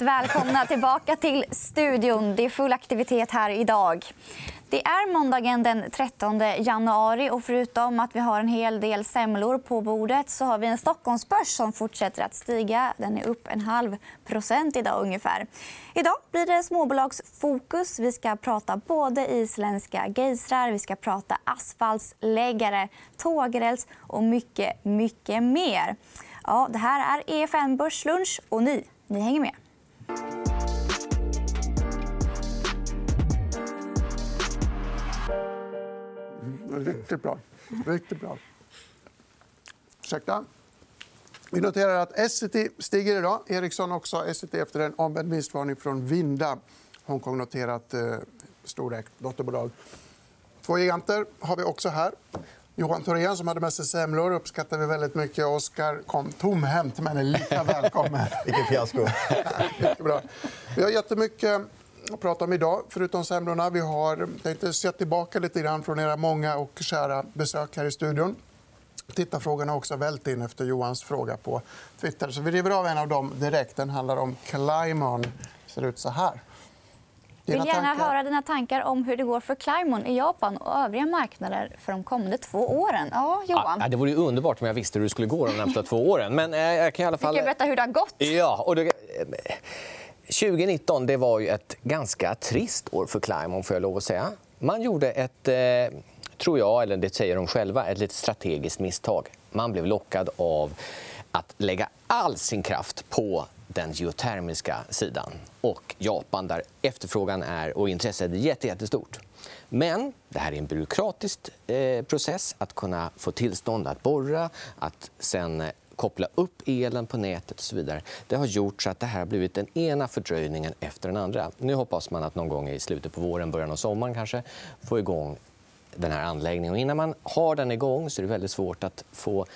Välkomna tillbaka till studion. Det är full aktivitet här idag. Det är måndagen den 13 januari. och Förutom att vi har en hel del semlor på bordet så har vi en Stockholmsbörs som fortsätter att stiga. Den är upp en halv procent idag. ungefär. Idag blir det småbolagsfokus. Vi ska prata både isländska gejsrar, vi ska prata asfaltsläggare, tågräls och mycket, mycket mer. Ja, det här är EFN Börslunch och ni, ni hänger med. Riktigt bra. Riktigt bra. Ursäkta. Vi noterar att Essity stiger idag. Ericsson också. Essity efter en omvänd vinstvarning från Vinda. Hongkong-noterat eh, storägt dotterbolag. Två giganter har vi också här. Johan Thorén, som hade med sig semlor, uppskattar vi väldigt mycket. Oskar kom tomhänt, men är lika välkommen. Vilket fiasko. bra. Vi har jättemycket att prata om idag, förutom semlorna. Vi har tänkte se tillbaka lite grann från era många och kära besök här i studion. Tittarfrågorna har också vält in efter Johans fråga på Twitter. Så vi river av en av dem direkt. Den handlar om Climon. Det ser ut så här. Jag vill gärna höra dina tankar om hur det går för Climon i Japan och övriga marknader för de kommande två åren. Ja, Johan. Ja, det vore underbart om jag visste hur det skulle gå de närmsta två åren. Men eh, jag kan i alla fall... Du kan berätta hur det har gått. Ja, och det... 2019 det var ju ett ganska trist år för Climon. Får jag lov att säga. Man gjorde ett, eh, tror jag, eller det säger de själva, ett lite strategiskt misstag. Man blev lockad av att lägga all sin kraft på den geotermiska sidan och Japan där efterfrågan är och intresset är jättestort. Men det här är en byråkratisk eh, process att kunna få tillstånd att borra, att sen eh, koppla upp elen på nätet och så vidare. Det har gjort så att det här har blivit den ena fördröjningen efter den andra. Nu hoppas man att någon gång i slutet på våren, början av sommaren kanske få igång den här anläggningen. Och innan man har den igång så är det väldigt svårt att få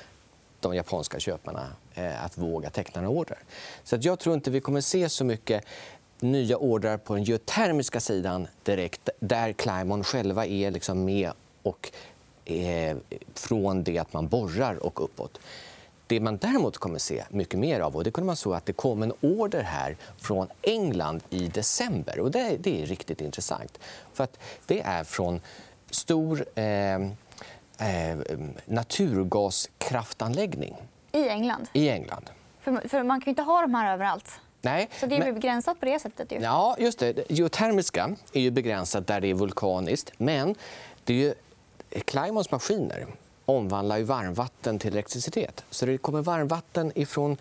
de japanska köparna Eh, att våga teckna några order. Så att jag tror inte vi kommer se så mycket nya ordrar på den geotermiska sidan direkt där Climon själva är liksom med och eh, från det att man borrar och uppåt. Det man däremot kommer se mycket mer av och det kunde man så att det kom en order här från England i december. Och det, det är riktigt intressant. För att Det är från stor eh, eh, naturgaskraftanläggning. I England? I England. För, för man kan ju inte ha de här överallt. Nej, så det är men... begränsat på det sättet. Ju. Ja, just det. Geotermiska är ju begränsat där det är vulkaniskt. Men det är ju Climons maskiner omvandlar ju varmvatten till elektricitet. Så det kommer varmvatten ifrån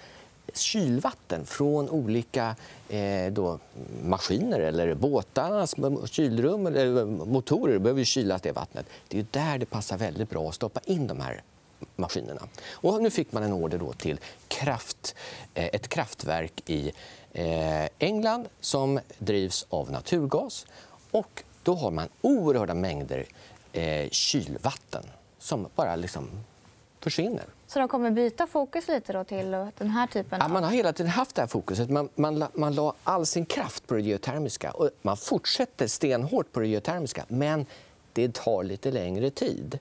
kylvatten från olika eh, då, maskiner eller båtarnas kylrum eller motorer behöver kylas det vattnet. Det är där det passar väldigt bra att stoppa in de här maskinerna. Och nu fick man en order då till kraft, eh, ett kraftverk i eh, England som drivs av naturgas. Och då har man oerhörda mängder eh, kylvatten som bara liksom försvinner. Så de kommer byta fokus lite då till den här typen? Ja, man har hela tiden haft det här fokuset. Man, man, man la all sin kraft på det geotermiska. Och man fortsätter stenhårt på det geotermiska, men det tar lite längre tid.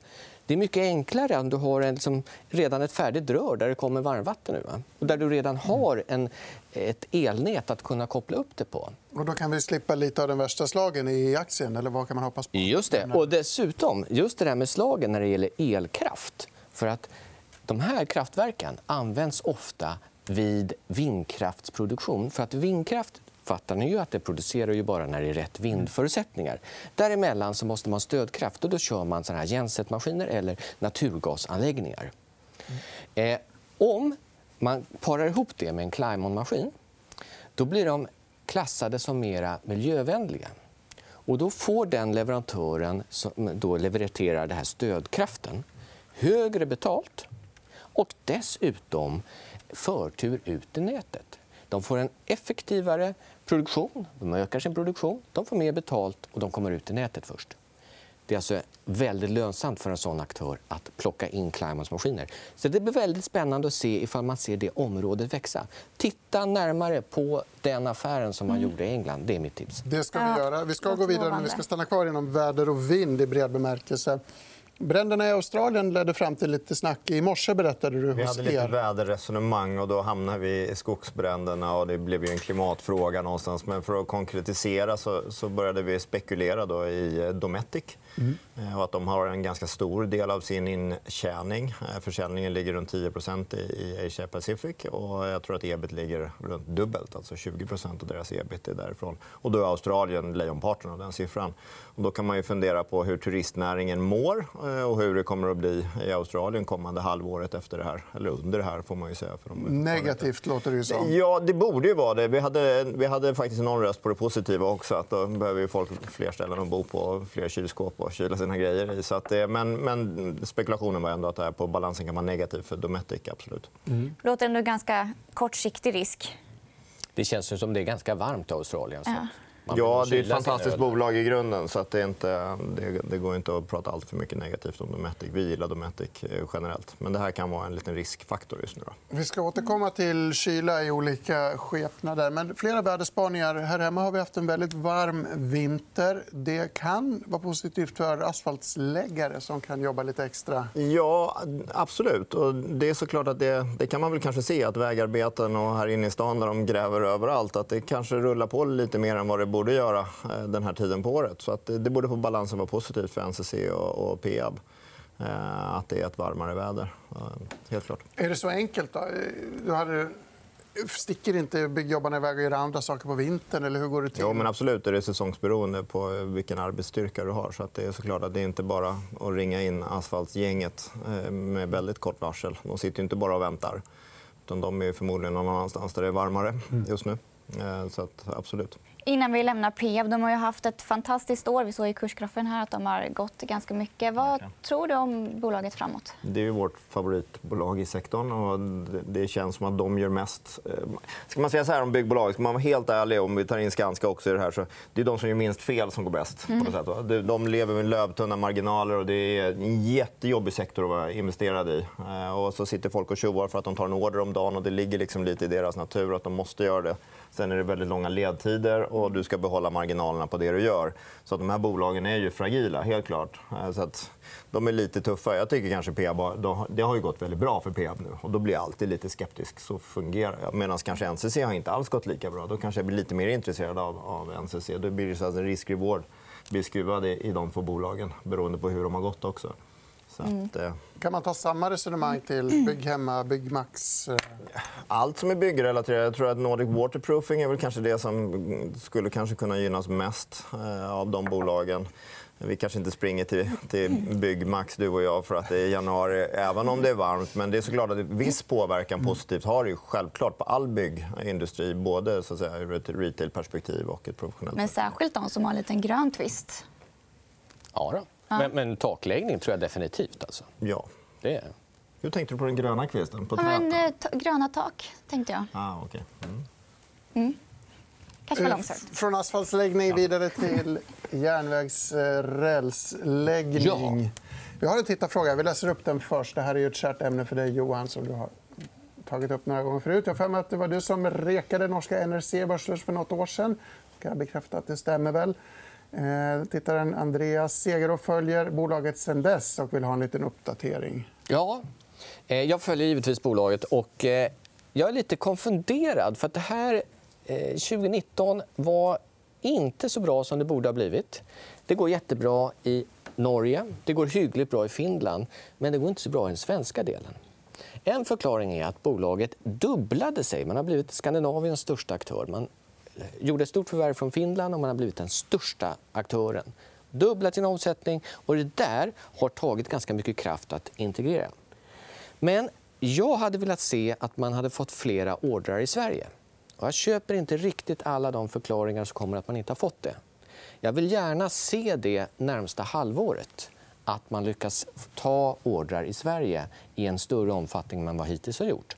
Det är mycket enklare om du har en, liksom, redan ett färdigt rör där det kommer varmvatten nu. Och där du redan har en, ett elnät att kunna koppla upp det på. Och då kan vi slippa lite av de värsta slagen i aktien. eller vad kan man hoppas på? Just det. Och dessutom, just det där med slagen när det gäller elkraft. För att de här kraftverken används ofta vid vindkraftsproduktion. För att vindkraft fattar ni ju att det producerar ju bara när det är rätt vindförutsättningar. Däremellan så måste man stödkraft och då kör man såna här gensetmaskiner eller naturgasanläggningar. Eh, om man parar ihop det med en Climon-maskin då blir de klassade som mer miljövänliga. Och då får den leverantören som då levererar den här stödkraften högre betalt och dessutom förtur ut i nätet. De får en effektivare produktion, de ökar sin produktion, de får mer betalt och de kommer ut i nätet först. Det är alltså väldigt lönsamt för en sån aktör att plocka in Climons maskiner. Så det blir väldigt spännande att se ifall man ser det området växa. Titta närmare på den affären som man mm. gjorde i England. Det är mitt tips. Det ska vi göra. Vi ska gå vidare, men vi ska stanna kvar inom väder och vind i bred bemärkelse. Bränderna i Australien ledde fram till lite snack. I morse berättade du Vi hade lite er. väderresonemang och då hamnade vi i skogsbränderna. Och det blev ju en klimatfråga någonstans. Men för att konkretisera så, så började vi spekulera då i eh, Dometic. Eh, Och att de har en ganska stor del av sin intjäning. Eh, Försäljningen ligger runt 10 i Asia Pacific. Och jag tror att ebit ligger runt dubbelt. Alltså 20% av deras ebit är därifrån. Och då är Australien lejonparten av den siffran. Och då kan man ju fundera på hur turistnäringen mår och hur det kommer att bli i Australien kommande halvåret efter det här. Eller under det här, får man ju säga. För de Negativt låter det ju som. Ja, det borde ju vara det. Vi hade, vi hade faktiskt någon röst på det positiva också. Att då behöver ju folk fler ställen att bo på, och fler kylskåp och kyla sina grejer i. Så att det, men, men spekulationen var ändå att det här på balansen kan vara negativt för Dometic. Absolut. låter ändå ganska kortsiktig risk. Det känns ju som det är ganska varmt i Australien. Så vill Ja, det är ett fantastiskt bolag i grunden. så att det, är inte, det, det går inte att prata allt för mycket negativt om Dometic. Vi gillar Dometic eh, generellt. Men det här kan vara en liten riskfaktor just nu. Då. Vi ska återkomma till kyla i olika skepnader. Men flera väderspaningar. Här hemma har vi haft en väldigt varm vinter. Det kan vara positivt för asfaltsläggare som kan jobba lite extra. Ja, absolut. Och det är såklart att det, det kan man väl kanske se att vägarbeten och här inne i stan där de gräver överallt att det kanske rullar på lite mer än vad det borde göra eh, den här tiden på året. Så att det, borde på balansen vara positivt för NCC och, och Peab eh, att det är ett varmare väder. Eh, Helt klart. Är det så enkelt? Då? Du hade... Sticker inte byggjobbarna iväg och gör andra saker på vintern? Eller hur går det till? Jo, men absolut är det säsongsberoende på vilken arbetsstyrka du har. Så att det är såklart att det är inte bara att ringa in asfaltsgänget med väldigt kort varsel. De sitter inte bara och väntar. Utan de är förmodligen någon annanstans där det är varmare just nu. Så att, absolut. Innan vi lämnar Peab, de har ju haft ett fantastiskt år. Vi såg i kursgrafen här att de har gått ganska mycket. Vad tror du om bolaget framåt? Det är vårt favoritbolag i sektorn. Och det- känns som att de gör mest... eh, Ska man säga så här om byggbolag, ska man vara helt ärlig om vi tar in Skanska också i det här, så det är de som gör minst fel som går bäst. På något sätt, va? De- De lever med lövtunna marginaler och det är en jättejobbig sektor att vara investerad i. Eh, Och så sitter folk och tjoar för att de tar en order om dagen och det ligger liksom lite i deras natur att de måste göra det. Sen är det väldigt långa ledtider och du ska behålla marginalerna på det du gör. Så att de här bolagen är ju fragila, helt klart. Eh, så att de är lite tuffa. Jag tycker kanske Peab har, det har ju gått väldigt bra för Peab nu. Och då blir jag alltid lite skeptisk. Så fungerar jag. Medan kanske NCC har inte alls gått lika bra. Då kanske jag blir lite mer intresserad av, av NCC. Då blir det så att en risk-reward blir skruvad i, i de två bolagen beroende på hur de har gått också. Så att, eh, Kan man ta samma resonemang till Bygghemma, Byggmax? eh, allt som är byggrelaterat. Jag tror att Nordic Waterproofing är väl kanske det som skulle kanske kunna gynnas mest eh, av de bolagen. Vi kanske inte springer till, till Byggmax, du och jag, för att det är januari, även om det är varmt. Men det är såklart att viss påverkan positivt har det ju självklart på all byggindustri, både så att säga, ur ett retailperspektiv och ett professionellt Men särskilt de som har en liten grön twist. Ja, då. Men, men takläggning tror jag definitivt. Alltså. Ja. Det är... Hur tänkte du på den gröna kvisten? På Ja, men, eh, gröna tak, tänkte jag. Ah, okay. mm. Kanske var Eh, långsökt. Från asfaltsläggning vidare till järnvägsrälsläggning. Ja. Vi har en tittarfråga. Vi läser upp den först. Det här är ju ett kärt ämne för dig, Johan, som du har tagit upp några gånger förut. Jag har för mig att det var du som rekade norska NRC börslös för nåt år sedan. Kan jag bekräfta att det stämmer väl? Eh, Tittaren Andreas Segerå följer bolaget sen dess och vill ha en liten uppdatering. Ja, eh, jag följer givetvis bolaget. och eh, Jag är lite konfunderad. för att det här eh, 2019 var inte så bra som det borde ha blivit. Det går jättebra i Norge, det går hyggligt bra i Finland men det går inte så bra i den svenska delen. En förklaring är att bolaget dubblade sig. Man har blivit Skandinaviens största aktör. Man gjorde ett stort förvärv från Finland och man har blivit den största aktören. Dubblat sin omsättning och det där har tagit ganska mycket kraft att integrera. Men jag hade velat se att man hade fått flera ordrar i Sverige. Och jag köper inte riktigt alla de förklaringar som kommer att man inte har fått det. Jag vill gärna se det närmsta halvåret att man lyckas ta ordrar i Sverige i en större omfattning än man hittills har gjort.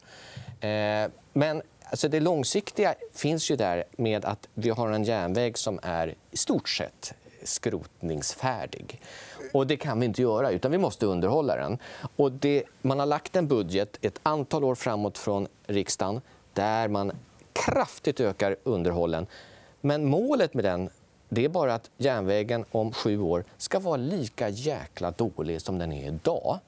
Eh, men alltså det långsiktiga finns ju där med att vi har en järnväg som är i stort sett skrotningsfärdig. Och det kan vi inte göra, utan vi måste underhålla den. Och det, man har lagt en budget ett antal år framåt från riksdagen där man kraftigt ökar underhållen. Men målet med den Det är bara att järnvägen om sju år ska vara lika jäkla dålig som den är idag.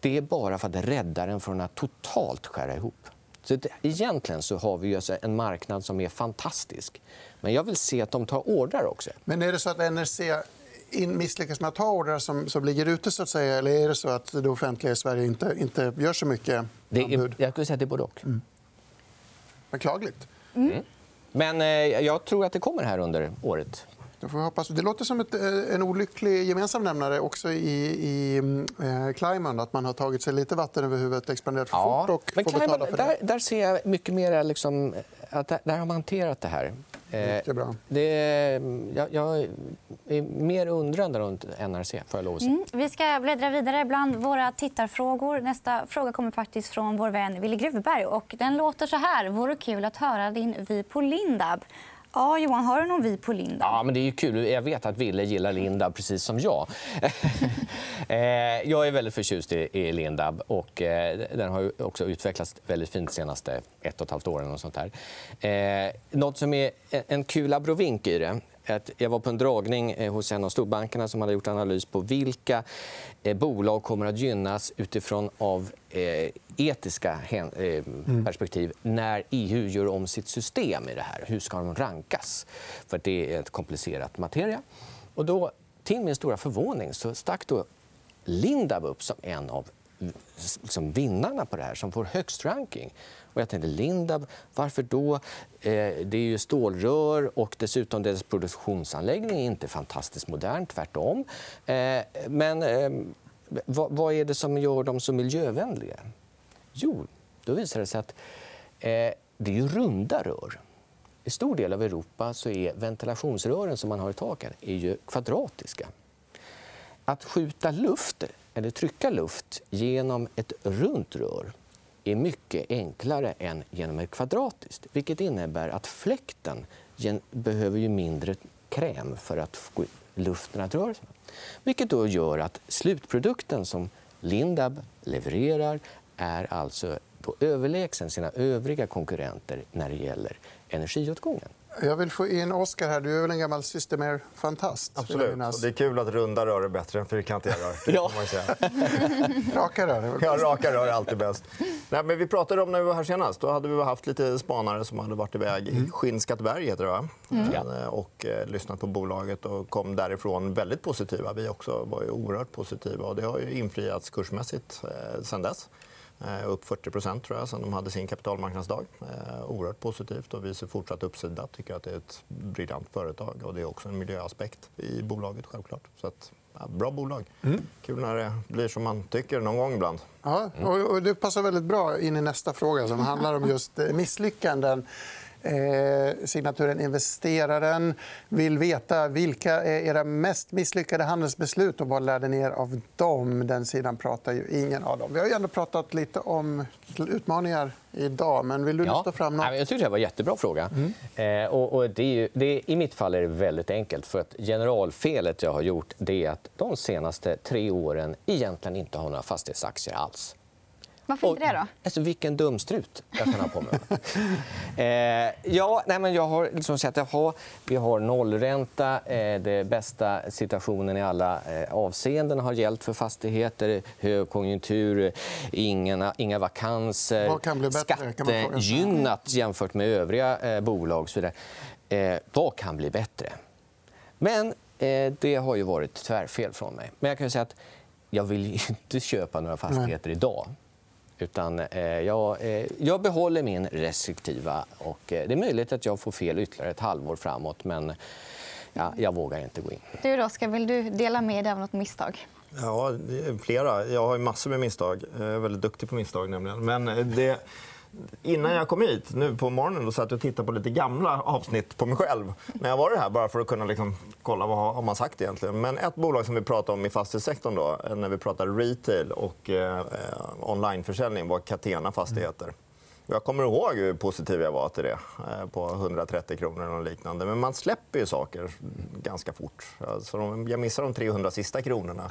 Det är bara för att rädda den från att totalt skära ihop. Så egentligen så har vi alltså en marknad som är fantastisk. Men jag vill se att de tar ordrar också. Men är det så att NRC misslyckas med att ta ordrar som, som ligger ute? Så att säga, eller är det så att det offentliga i Sverige inte, inte gör så mycket det är, Jag skulle säga att det är både och. Mm. Beklagligt. Mm. Men eh, jag tror att det kommer här under året. Då får vi hoppas. Det låter som ett, eh, en olycklig gemensam nämnare också i, i eh, Climate. Att man har tagit sig lite vatten över huvudet, expanderat för ja, fort och men får betala för det. Där, där ser jag mycket mer liksom, att där, där har man hanterat det här. Mycket bra. Det, jag, jag är mer undrande runt NRC. Får jag lov att säga. Mm. Vi ska bläddra vidare bland våra tittarfrågor. Nästa fråga kommer faktiskt från vår vän Wille Gruvberg. Och den låter så här. Vore kul att höra din vy på Lindab. Ja, Johan, har du någon vi på Lindab? Ja, men det är kul. Jag vet att Ville gillar Lindab precis som jag. Eh, jag är väldigt förtjust i Lindab. Och eh, den har också utvecklats väldigt fint de senaste ett och ett halvt åren. Och sånt där. Eh, något som är en kul abrovink i det jag var på en dragning hos en av storbankerna som hade gjort analys på vilka bolag kommer att gynnas utifrån av etiska mm. perspektiv när EU gör om sitt system i det här. Hur ska de rankas? För Det är ett komplicerat materia. Och då, till min stora förvåning så stack då Lindab upp som en av liksom vinnarna på det här, som får högst ranking. Och jag tänkte, Lindab, varför då? Eh, det är ju stålrör och dessutom deras produktionsanläggning är inte fantastiskt modern, tvärtom. Eh, men eh, vad, vad, är det som gör dem så miljövänliga? Jo, då visar det sig att eh, det är runda rör. I stor del av Europa så är ventilationsrören som man har i taken är ju kvadratiska. Att skjuta luft eller trycka luft genom ett runt rör är mycket enklare än genom ett kvadratiskt. Vilket innebär att fläkten behöver ju mindre kräm för att få luften att röra sig. Vilket då gör att slutprodukten som Lindab levererar är alltså på överlägsen sina övriga konkurrenter när det gäller energiåtgången. Jag vill få in Oskar här. Du är väl en gammal Systemair-fantast? Absolut. Det är kul att runda rör är bättre än fyrkantiga rör. ja. raka rör är Ja, raka rör är alltid bäst. Nej, men vi pratade om när vi var här senast. Då hade vi haft lite spanare som hade varit iväg i mm. Skinnskatteberg. Heter det, va? Mm. Eh, och eh, lyssnat på bolaget och kom därifrån väldigt positiva. Vi också var ju oerhört positiva. Och det har ju infriats kursmässigt eh, sen dess. Eh, upp 40 tror jag sen de hade sin kapitalmarknadsdag. Eh, oerhört positivt och vi ser fortsatt uppsida. tycker att det är ett briljant företag. och Det är också en miljöaspekt i bolaget. självklart. Så att, ja, bra bolag. Mm. Kul när det blir som man tycker någon gång ibland. Ja, och det passar väldigt bra in i nästa fråga som handlar om just misslyckanden. Eh, signaturen Investeraren vill veta vilka är era mest misslyckade handelsbeslut och vad lärde ni er av dem. Den sidan pratar ju ingen av dem. Vi har ju ändå pratat lite om utmaningar idag. Men vill du ja. lyfta fram något? Jag tycker det var en jättebra fråga. Mm. Eh, och, och det är ju, det I mitt fall är det väldigt enkelt. För att Generalfelet jag har gjort det är att de senaste tre åren egentligen inte har några fastighetsaktier alls. Varför inte det? då? Alltså, vilken dumstrut jag kan ha på mig. eh, ja, nej, men jag har liksom sett att ha, vi har nollränta. Eh, det bästa situationen i alla eh, avseenden har gällt för fastigheter. Högkonjunktur, inga, inga vakanser. Vad kan bli bättre? Skattegynnat jämfört med övriga eh, bolag. Så eh, vad kan bli bättre? Men eh, det har ju varit tvärfel från mig. Men jag kan säga att jag vill inte köpa några fastigheter Nej. idag. Utan, eh, jag, eh, jag, behåller min restriktiva. Och, eh, det är möjligt att jag får fel ytterligare ett halvår framåt. Men ja, jag vågar inte gå in. Du, då, ska vill du dela med dig av något misstag? Ja, flera. Jag har massor med misstag. Jag är väldigt duktig på misstag. Nämligen. Men det innan jag kom hit nu på morgonen då satt jag och tittade på lite gamla avsnitt på mig själv. När jag var här bara för att kunna liksom kolla vad har man sagt egentligen. Men ett bolag som vi pratade om i fastighetssektorn då, eh, när vi pratade retail och eh, eh onlineförsäljning var Catena Fastigheter. Jag kommer ihåg hur positiv jag var till det, eh, på 130 kronor och liknande. Men man släpper ju saker ganska fort. Alltså, jag missar de 300 sista kronorna.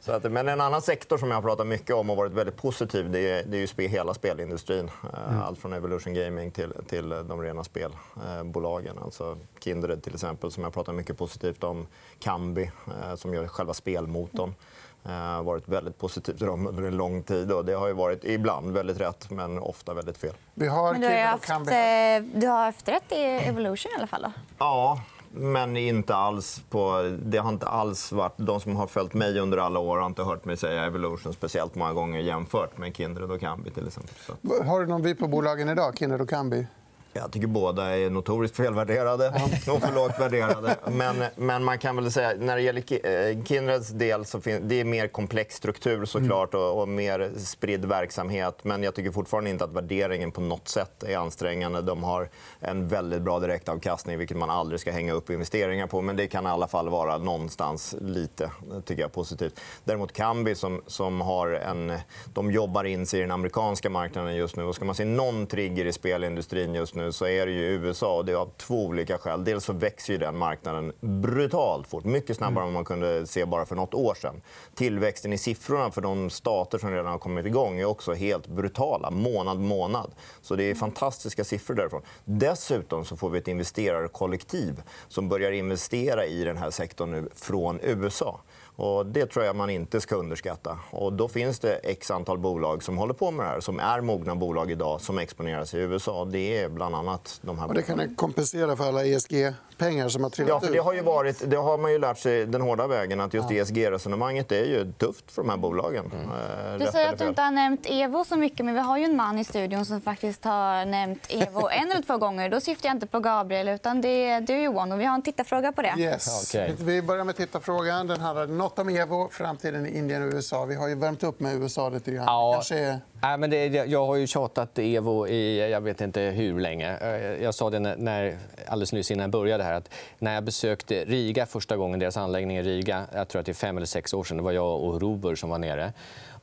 Så att, men en annan sektor som jag har pratat mycket om och varit väldigt positiv det är, det är ju hela spelindustrin. Eh, mm. Allt från Evolution Gaming till, till de rena spelbolagen. Alltså Kindred till exempel, som jag pratar mycket positivt om. Kambi, eh, som gör själva spelmotorn. Har eh, varit väldigt positivt till dem under en lång tid. Och det har ju varit ibland väldigt rätt, men ofta väldigt fel. Vi har men du, har haft, du har haft rätt i Evolution i alla fall? Då? Ja, men inte alls på, det har inte alls varit... De som har följt mig under alla år har inte hört mig säga Evolution speciellt många gånger jämfört med Kindred och Kambi. Till exempel. Så. Har du någon vy på bolagen idag, Kindred och Kambi? Jag tycker båda är notoriskt felvärderade och för lågt värderade. Men, men man kan väl säga när det gäller eh, Kindreds del så finns det är mer komplex struktur såklart och, och mer spridd verksamhet. Men jag tycker fortfarande inte att värderingen på något sätt är ansträngande. De har en väldigt bra direktavkastning, vilket man aldrig ska hänga upp investeringar på. Men det kan i alla fall vara någonstans lite tycker jag, positivt. Däremot Kambi som, som har en, de jobbar in sig i den amerikanska marknaden just nu. Och ska man se någon trigger i spelindustrin just nu nu så är det ju USA. Och det är av två olika skäl. Dels så växer ju den marknaden brutalt fort. Mycket snabbare än man kunde se bara för nåt år sedan. Tillväxten i siffrorna för de stater som redan har kommit igång är också helt brutala, månad månad. Så det är fantastiska siffror därifrån. Dessutom så får vi ett investerarkollektiv som börjar investera i den här sektorn nu från USA. Och det tror jag man inte ska underskatta. Och då finns det x antal bolag som håller på med det här, som är mogna bolag idag, som exponerar sig i USA. Det är bland annat de här Och det kan kompensera för alla ESG pengar som har trillat ja, för det har, ju varit, det har man ju lärt sig den hårda vägen. att just. ESG-resonemanget är ju tufft för de här bolagen. Mm. Eh, du säger att du inte har nämnt Evo så mycket, men vi har ju en man i studion som faktiskt har nämnt Evo en eller två gånger. Då syftar jag inte på Gabriel, utan det är du Johan. Och vi har en tittarfråga på det. Yes. Okay. Vi börjar med tittarfrågan. Den handlar något om Evo, framtiden i Indien och USA. Vi har ju värmt upp med USA lite grann. Ja. Kanske... Nej, men det, jag har ju tjatat Evo i jag vet inte hur länge. Eh, jag sa det när, alldeles nyss innan jag började här. Att när jag besökte Riga första gången, deras anläggning i Riga, jag tror att det är fem eller sex år sedan, det var jag och Robur som var nere.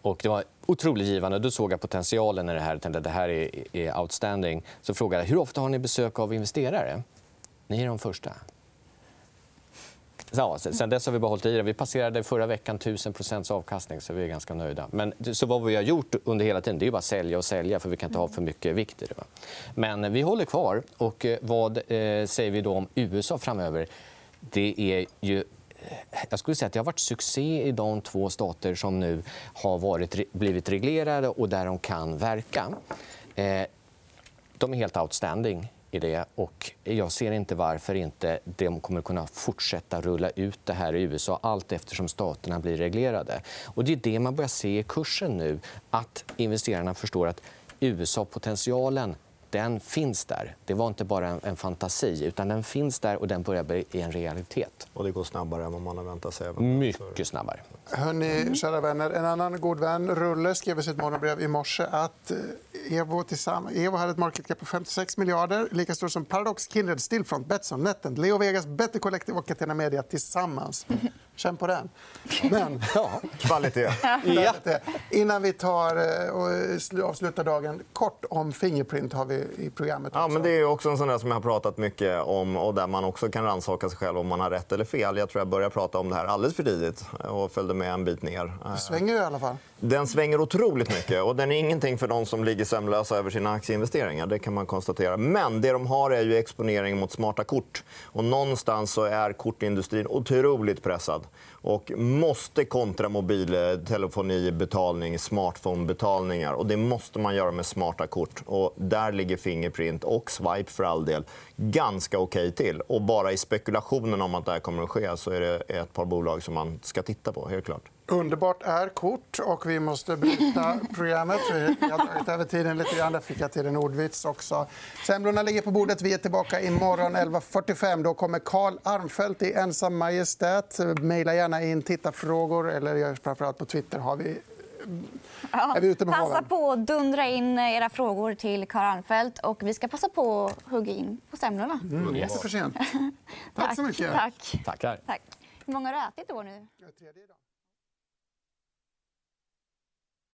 Och det var otroligt givande. Då såg jag potentialen i det här. Jag tänkte att det här är, är outstanding. Så frågade jag hur ofta har ni besök av investerare. Ni är de första. Ja, sen dess har vi bara hållit i det. Vi passerade förra veckan 1000% avkastning, så vi är ganska nöjda. Men, så vad vi har gjort under hela tiden det är bara att sälja och sälja, för vi kan inte ha för mycket vikt i det. Men eh, vi håller kvar. Och eh, vad eh, säger vi då om USA framöver? Det är ju eh, jag skulle säga att det har varit succé i de två stater som nu har varit, blivit reglerade och där de kan verka. Eh, de är helt outstanding i det. Och jag ser inte varför inte de kommer kunna fortsätta rulla ut det här i USA allt eftersom staterna blir reglerade. Och det är det man börjar se i kursen nu. Att investerarna förstår att USA-potentialen den finns där. Det var inte bara en, fantasi, utan den finns där och den börjar bli en realitet. Och det går snabbare än vad man har väntat sig. Mycket snabbare. Hörrni, kära vänner, en annan god vän, Rulle, skrev i sitt morgonbrev i morse att eh, Evo, tillsammans, Evo hade ett market cap på 56 miljarder, lika stort som Paradox, Kindred, Stillfront, Betsson, Netend, Leo Vegas, Better Collective och Catena Media tillsammans. Känn på den. Men, ja. Kvalitet. ja. Innan vi tar eh, och avslutar dagen, kort om Fingerprint har vi i programmet. Ja, men det är också en sån där som jag har pratat mycket om och där man också kan rannsaka sig själv om man har rätt eller fel. Jag tror jag började prata om det här alldeles för tidigt och följde med en bit ner. Det svänger i alla fall. Den svänger otroligt mycket. och Den är ingenting för de som ligger sömnlösa över sina aktieinvesteringar. Det kan man konstatera. Men det de har är ju exponering mot smarta kort. Och någonstans så är kortindustrin otroligt pressad och måste kontra mobiltelefonibetalning, smartphonebetalningar. Och det måste man göra med smarta kort. Och där ligger Fingerprint och Swipe för all del ganska okej okay till. Och bara i spekulationen om att det här kommer att ske så är det ett par bolag som man ska titta på. helt klart. Underbart är kort. och Vi måste bryta programmet. Vi har tagit över tiden lite grann. Där fick jag till en ordvits också. Semlorna ligger på bordet. Vi är tillbaka imorgon 11.45. Då kommer Karl Armfelt i ensam majestät. Mejla gärna in tittarfrågor. eller framförallt på Twitter. har vi Ja, är vi ute med passa haven? på att dundra in era frågor till Karl Armfelt. Och vi ska passa på att hugga in på semlorna. Mm, yes. för sent. Tack så mycket. Tack. Tackar. Tack. Hur många har du ätit då nu?